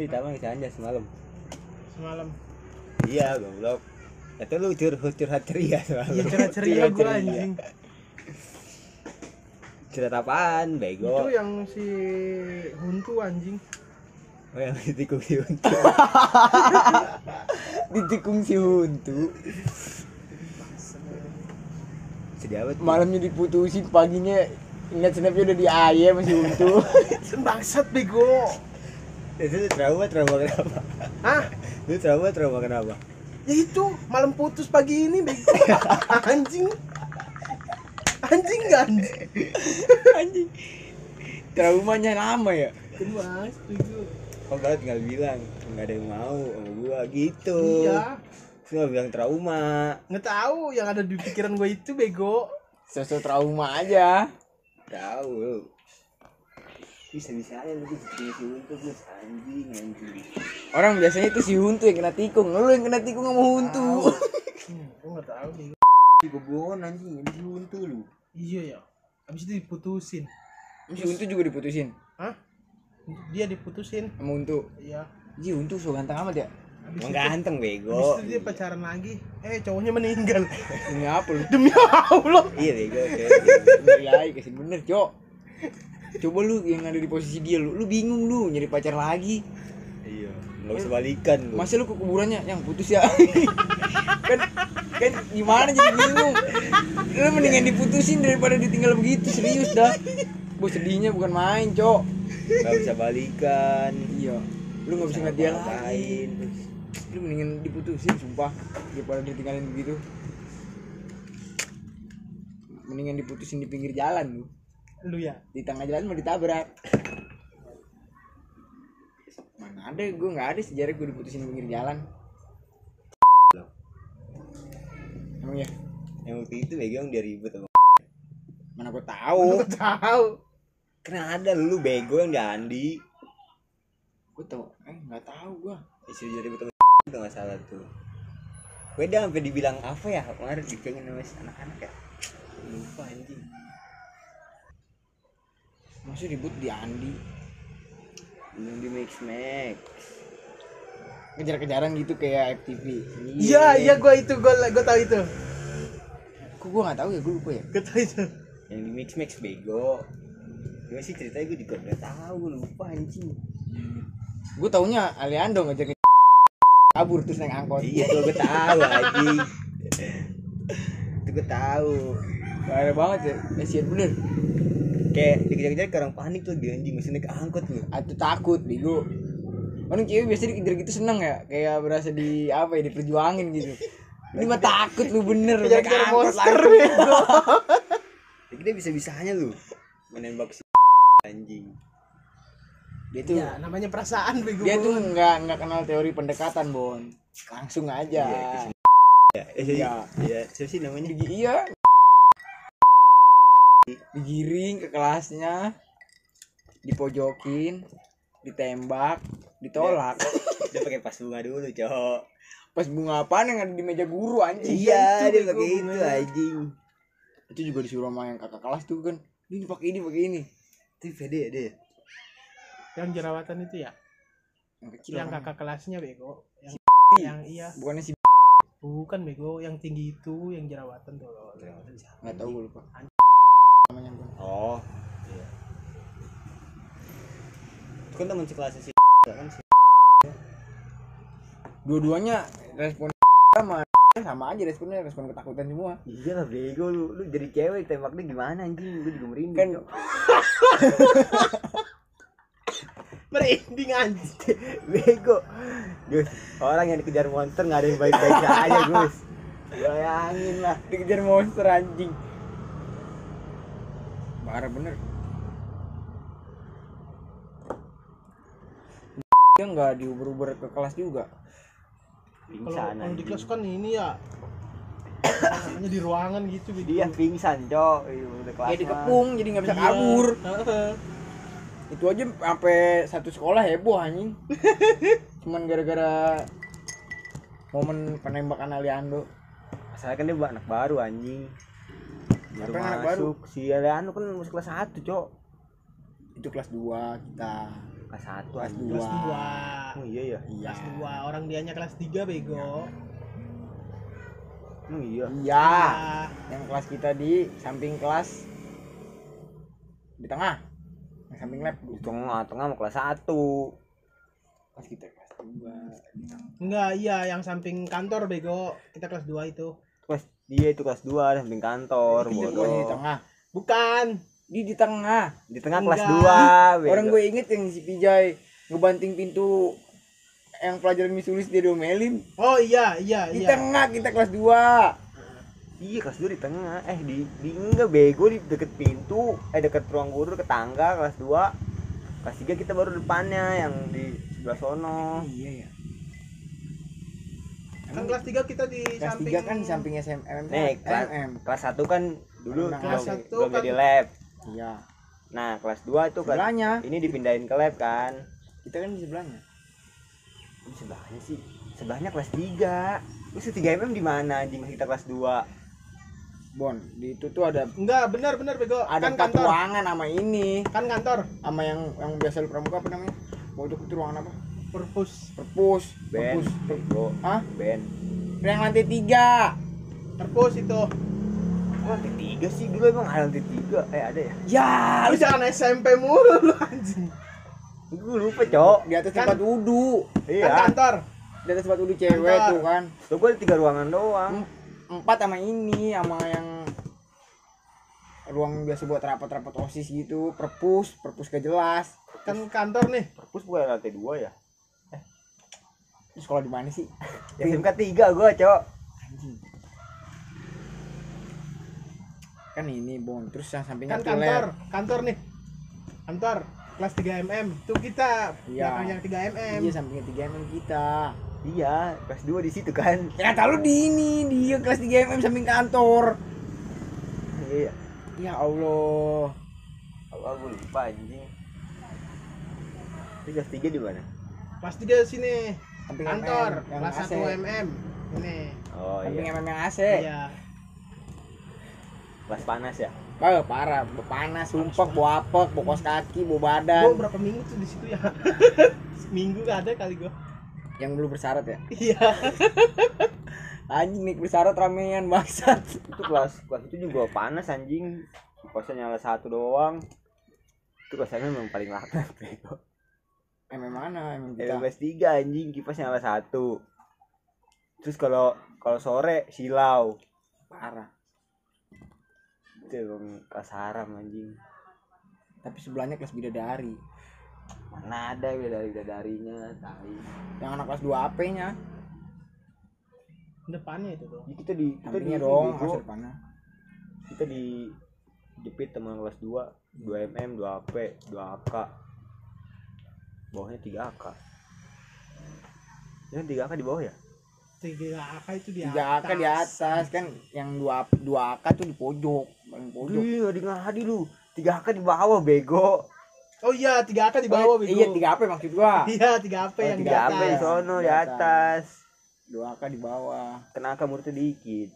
cerita mah bisa aja semalam. Semalam. Iya goblok. Itu lu curhat curhat ceria semalam. Iya cerita ceria gue anjing. Curhat apaan itu bego yang si Huntu anjing. Oh yang ditikung si Huntu. Ditikung si Huntu. Sedih amat malamnya diputusin paginya ingat snapnya udah di ayam si Huntu. Bangsat bego itu trauma trauma kenapa? Hah? lu trauma trauma kenapa? Ya itu malam putus pagi ini bego. Anjing. Anjing gak anjing? Anjing. Traumanya lama ya? Mas, bego kok banget tinggal bilang nggak ada yang mau sama gua gitu. Iya. Terus nggak bilang trauma. Nggak tahu yang ada di pikiran gue itu bego. Sosok trauma aja. Tahu bisa bisa aja lu jadi si Huntu terus anjing anjing. Orang biasanya itu si Huntu yang kena tikung lu yang kena tikung sama Huntu. Hmm, gue nggak tahu bego Ih, goblok anjing si Huntu lu. Iya ya. Habis itu diputusin. Si Huntu juga diputusin? Hah? dia diputusin. Sama Huntu? Iya. Ji Huntu so ganteng amat ya? Emang ganteng habis bego itu dia pacaran lagi. Eh cowoknya meninggal. Demi apa lu? Demi Allah. Iya bego cewek. bener ya kasih bener cok coba lu yang ada di posisi dia lu lu bingung lu nyari pacar lagi. Iya. Nggak bisa balikan lu. Masa lu ke kuburannya? Yang putus ya. Kan kan gimana jadi bingung? Lu mendingan diputusin daripada ditinggal begitu serius dah. Gue sedihnya bukan main cok. Nggak bisa balikan. Iya. Lu nggak bisa ngeliat dia ngapain. Lu mendingan diputusin sumpah daripada ditinggalin begitu. Mendingan diputusin di pinggir jalan lu lu ya? Di tengah jalan mau ditabrak. Mana ada gue nggak ada sejarah gue diputusin di pinggir jalan. Emang ya? Yang waktu itu bego yang dia ribet sama mana gue tahu. Lu tahu. Karena ada lu bego yang di Andi. Gue tau eh nggak tahu gue istri jadi ribet sama itu nggak salah tuh. Beda sampai dibilang apa ya? Kemarin dicengin sama anak-anak ya. Lupa anjing masih ribut di Andi. Belum di mix max. Kejar-kejaran gitu kayak FTV iya iya gue itu gue gue tahu itu. Kok gue nggak tahu ya? Gue lupa ya? Gue tahu itu. Yang di mix max bego. Gue sih ceritanya gue juga udah tahu gue lupa anjing. Gue taunya Aliando ngejar kabur terus naik angkot. Iya tuh gue tahu anjing. Itu gue tahu. Parah banget ya. Kasihan bener kayak dikejar-kejar ke orang panik tuh dia anjing masih naik angkot lu atau takut bego. Orang cewek biasa dikejar gitu seneng ya kayak berasa di apa ya diperjuangin gitu. Ini mah takut lu bener naik kejar angkot monster. jadi dia bisa-bisanya lu menembak si anjing. Dia tuh ya namanya perasaan bego dia tuh nggak nggak kenal teori pendekatan bon. Langsung aja. Iya, ya Iya. iya siapa sih namanya? Iya digiring ke kelasnya dipojokin ditembak ditolak. Dia pakai pas bunga dulu cowok pas bunga apaan yang ada di meja guru anjing? Iya dia pakai itu anjing. Itu juga disuruh sama yang kakak kelas tuh kan. Ini pakai ini pakai ini. Itu pede deh yang jerawatan itu ya? Yang kecil yang kakak kelasnya bego. Yang, yang iya. Bukannya si bukan bego. Yang tinggi itu yang jerawatan tuh. Nggak tahu gue lupa oh. Iya. Itu kan teman sekelasnya si kan si dua-duanya respon sama sama aja responnya respon ketakutan semua. Iya lah bego lu. Lu jadi cewek tembaknya gimana anjing? Gue juga merinding kan merinding anjing. Bego. Gus orang yang dikejar monster nggak ada yang baik-baik aja Gus. Bayangin lah. Dikejar monster anjing parah bener. Dia nggak diuber-uber ke kelas juga. Kalau pingsan kalau di kelas kan ini ya namanya di ruangan gitu bego dia pingsan cok. Iya, udah kelas mah. dikepung jadi nggak bisa Iya. kabur. Heeh. itu aja sampai satu sekolah heboh anjing. Cuman gara-gara momen penembakan Aliando. Masalahnya kan dia anak baru anjing baru Siapa yang anak baru? masuk si Aliano kan masuk kelas 1 cok. Itu kelas 2 kita. Kelas satu. Kelas anjing. kelas Dua. 2 oh iya ya iya. Kelas 2 orang dianya kelas 3 bego. Oh iya. Iya. Ah, yang kelas kita di samping kelas di tengah. Yang samping lab. Di tengah tengah mau kelas satu. Kelas kita kelas dua. Di tengah. enggak iya yang samping kantor bego. Kita kelas 2 itu. Kelas dia itu kelas dua samping kantor pokoknya di bodoh. tengah bukan di di tengah. Di tengah kelas Enggak. dua orang gue inget yang si Pijay ngebanting pintu yang pelajaran misulis dia domelin oh iya iya di iya. tengah kita kelas 2 iya kelas dua di tengah. Eh di di enggak bego di deket pintu. Eh deket ruang guru ke tangga kelas dua. Kelas tiga kita baru depannya yang di sebelah sono. Iya ya kan kelas 3 kita di kelas samping 3 kan di samping SMM nih kelas, MM kelas satu kan dulu Nah, belum, kelas satu belum kan- jadi lab. Iya. Nah kelas dua itu kelas sebelahnya. ini dipindahin ke lab kan. Kita kan di sebelahnya. Ini sebelahnya sih. Sebelahnya kelas 3 terus 3 mm di mana? Anjing kita kelas 2 Bon di itu tuh ada enggak benar benar bego. Ada kan kantor. ruangan sama ini. Kan kantor. Sama yang yang biasa lu pramuka apa namanya? Pojok itu ruangan apa perpus. Perpus Ben. Perpus. Hah? Ben. Yang lantai tiga. Perpus itu. Lantai 3 sih? Dulu emang ada lantai 3 eh ada ya? Ya lu jangan SMP mulu lu anjing. Gue lupa cok. Di atas Kan- tempat wudhu. Kan iya kantor. Di atas tempat wudhu cewek Kantor. tuh kan. Tuh gue ada tiga ruangan doang. Em- empat sama ini sama yang ruang biasa buat rapat-rapat osis gitu. Perpus perpus gak jelas. Kan kantor nih. Perpus bukan lantai 2 ya terus kalau di mana sih? Ya SMK 3 gue cok. Anjing. Kan ini bon. Terus yang sampingnya kan kantor lab. kantor nih. Kantor kelas 3 mm tuh kita Iya. belakangnya 3 mm iya sampingnya 3 mm kita. Iya kelas 2 di situ kan. Ya kata lu di ini dia kelas 3 mm samping kantor. Iya. Ya Allah. Allah gue lupa anjing? Kelas 3 di mana? Kelas 3 sini samping kantor MM, yang kelas AC. 1 mm ini. Oh samping iya. MM yang AC iya. Kelas panas ya? Oh, parah, panas, sumpah, bawa apek, bawa kaos kaki, bawa gua badan. berapa minggu tuh di situ ya? Minggu gak ada kali gua. Yang belum bersyarat ya? iya. Anjing nih bersyarat ramean bangsat. itu kelas kelas itu juga panas anjing. Kosnya nyala satu doang. Itu kelasnya memang paling laknat MM mana? MM ya, kita. kelas 3 anjing kipas nyala satu terus kalau kalau sore silau Parah. itu emang kelas haram anjing Tapi sebelahnya kelas bidadari. mana ada udah dari darinya tai Yang anak kelas 2 AP-nya. depannya itu tuh Jadi kita di kita di Sampingnya dong, kelas depannya. kita di jepit teman kelas 2 2 mm 2 ap 2 ak bawahnya 3 ak yang 3 ak di bawah ya tiga AK itu di Tiga AK di atas kan yang dua dua AK tuh di pojok, paling pojok. Iya, di ngadi lu. 3 ak di bawah bego. oh iya tiga AK di bawah Oh, bego Iya, tiga AP maksud gua. iya tiga AP Oh, yang di 3 ak di atas sono Di di atas. Dua AK di bawah. Kena ak muridnya dikit.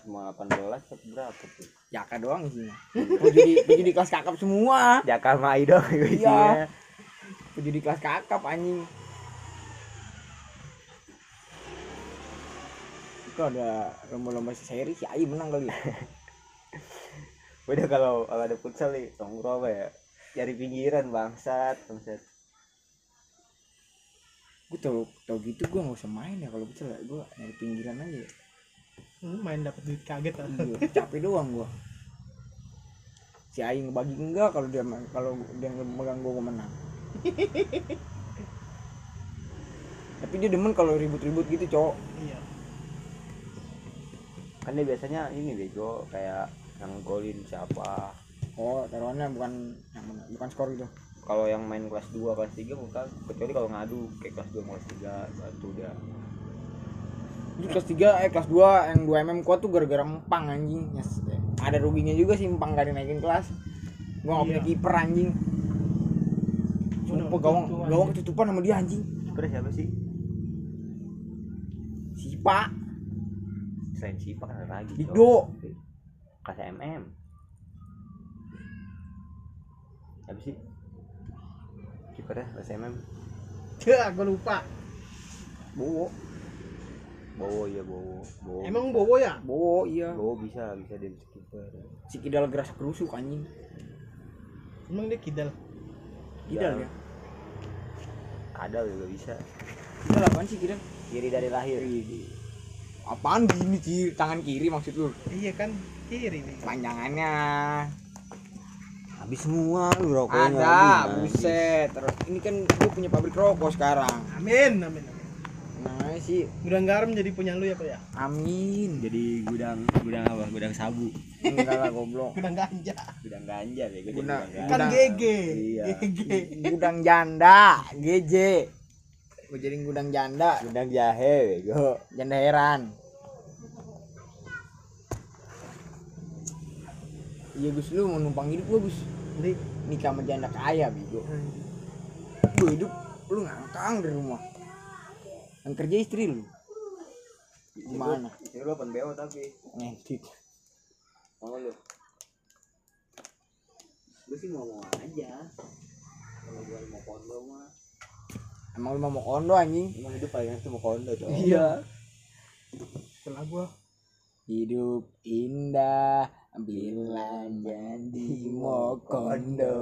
Cuma 18 atau berapa tuh? Jaka doang isinya. Puji di puji di kelas kakap semua. Jakal Mai dong isinya. Puji di kelas kakap anjing. Itu ada lomba-lomba si seri si Ai menang kali. Udah kalau kalau ada futsal nih, nongkrong apa ya? Cari pinggiran bangsat, bangsat. Gue tau tau gitu gue nggak usah main ya kalau betul ya gue nyari pinggiran aja. ya. Hmm, main dapat duit kaget ah. Iya, capek doang gue. Si Ai ngebagi enggak kalau dia kalau dia megang gue menang. Tapi dia demen kalau ribut-ribut gitu cowok. iya Kan dia biasanya ini bego kayak yang golin siapa. Oh taruhannya bukan yang mana, bukan skor gitu. Kalau yang main kelas 2, kelas 3 bukan kecuali kalau ngadu kayak kelas 2 kelas 3 satu dia. Itu kelas 3 eh kelas 2 yang 2 mm kuat tuh gara-gara empang anjing. Yes. Ada ruginya juga sih empang gak dinaikin kelas. Gua gak punya Iya. kiper anjing. Sumpah gawang gawang ketutupan sama dia anjing. Terus siapa sih? Sipa, Selain Sipa kan ada lagi. Cok. Dikdo. Kelas MM. Siapa sih? kiper ya bahasa MM Ya, gue lupa. Bowo Bowo iya Bowo Bowo Emang Bowo ya? Bowo iya. Bowo bisa bisa dia kiper Si Kidal geras kerusuk anjing. Emang dia kidal. Kidal Iya. ya. kadal juga bisa Kidal apaan sih Kidal? kiri dari lahir Apaan gini kiri, tangan kiri maksud lu? Iya kan kiri nih. Panjangannya. habis semua lu rokoknya Ada, buset. Terus ini kan gue punya pabrik rokok sekarang. Amin, amin, Nah sih, Gudang garam jadi punya lu ya, Pak ya? amin. jadi gudang gudang apa gudang sabu Enggak lah goblok. Gudang ganja. gudang ganja ya gudang, Gudang- gudang Kan GG. Iya. GG. Gudang janda, GJ. Gue jadi gudang janda, gudang jahe bego janda heran. Iya Gus, lu mau numpang hidup gua Gus? Jadi, Nikah sama janda kaya bego. Gue hidup lu ngangkang di rumah. Yang kerja istri lu. Gimana? istri lu open BO tapi Ngedit. mau lu gue sih ngomong aja kalau gue mau kondo mah Emang lu mau kondo anjing? emang hidup paling enak tuh mau kondo coy Iya. setelah gua Hidup indah bila janji mau kondo.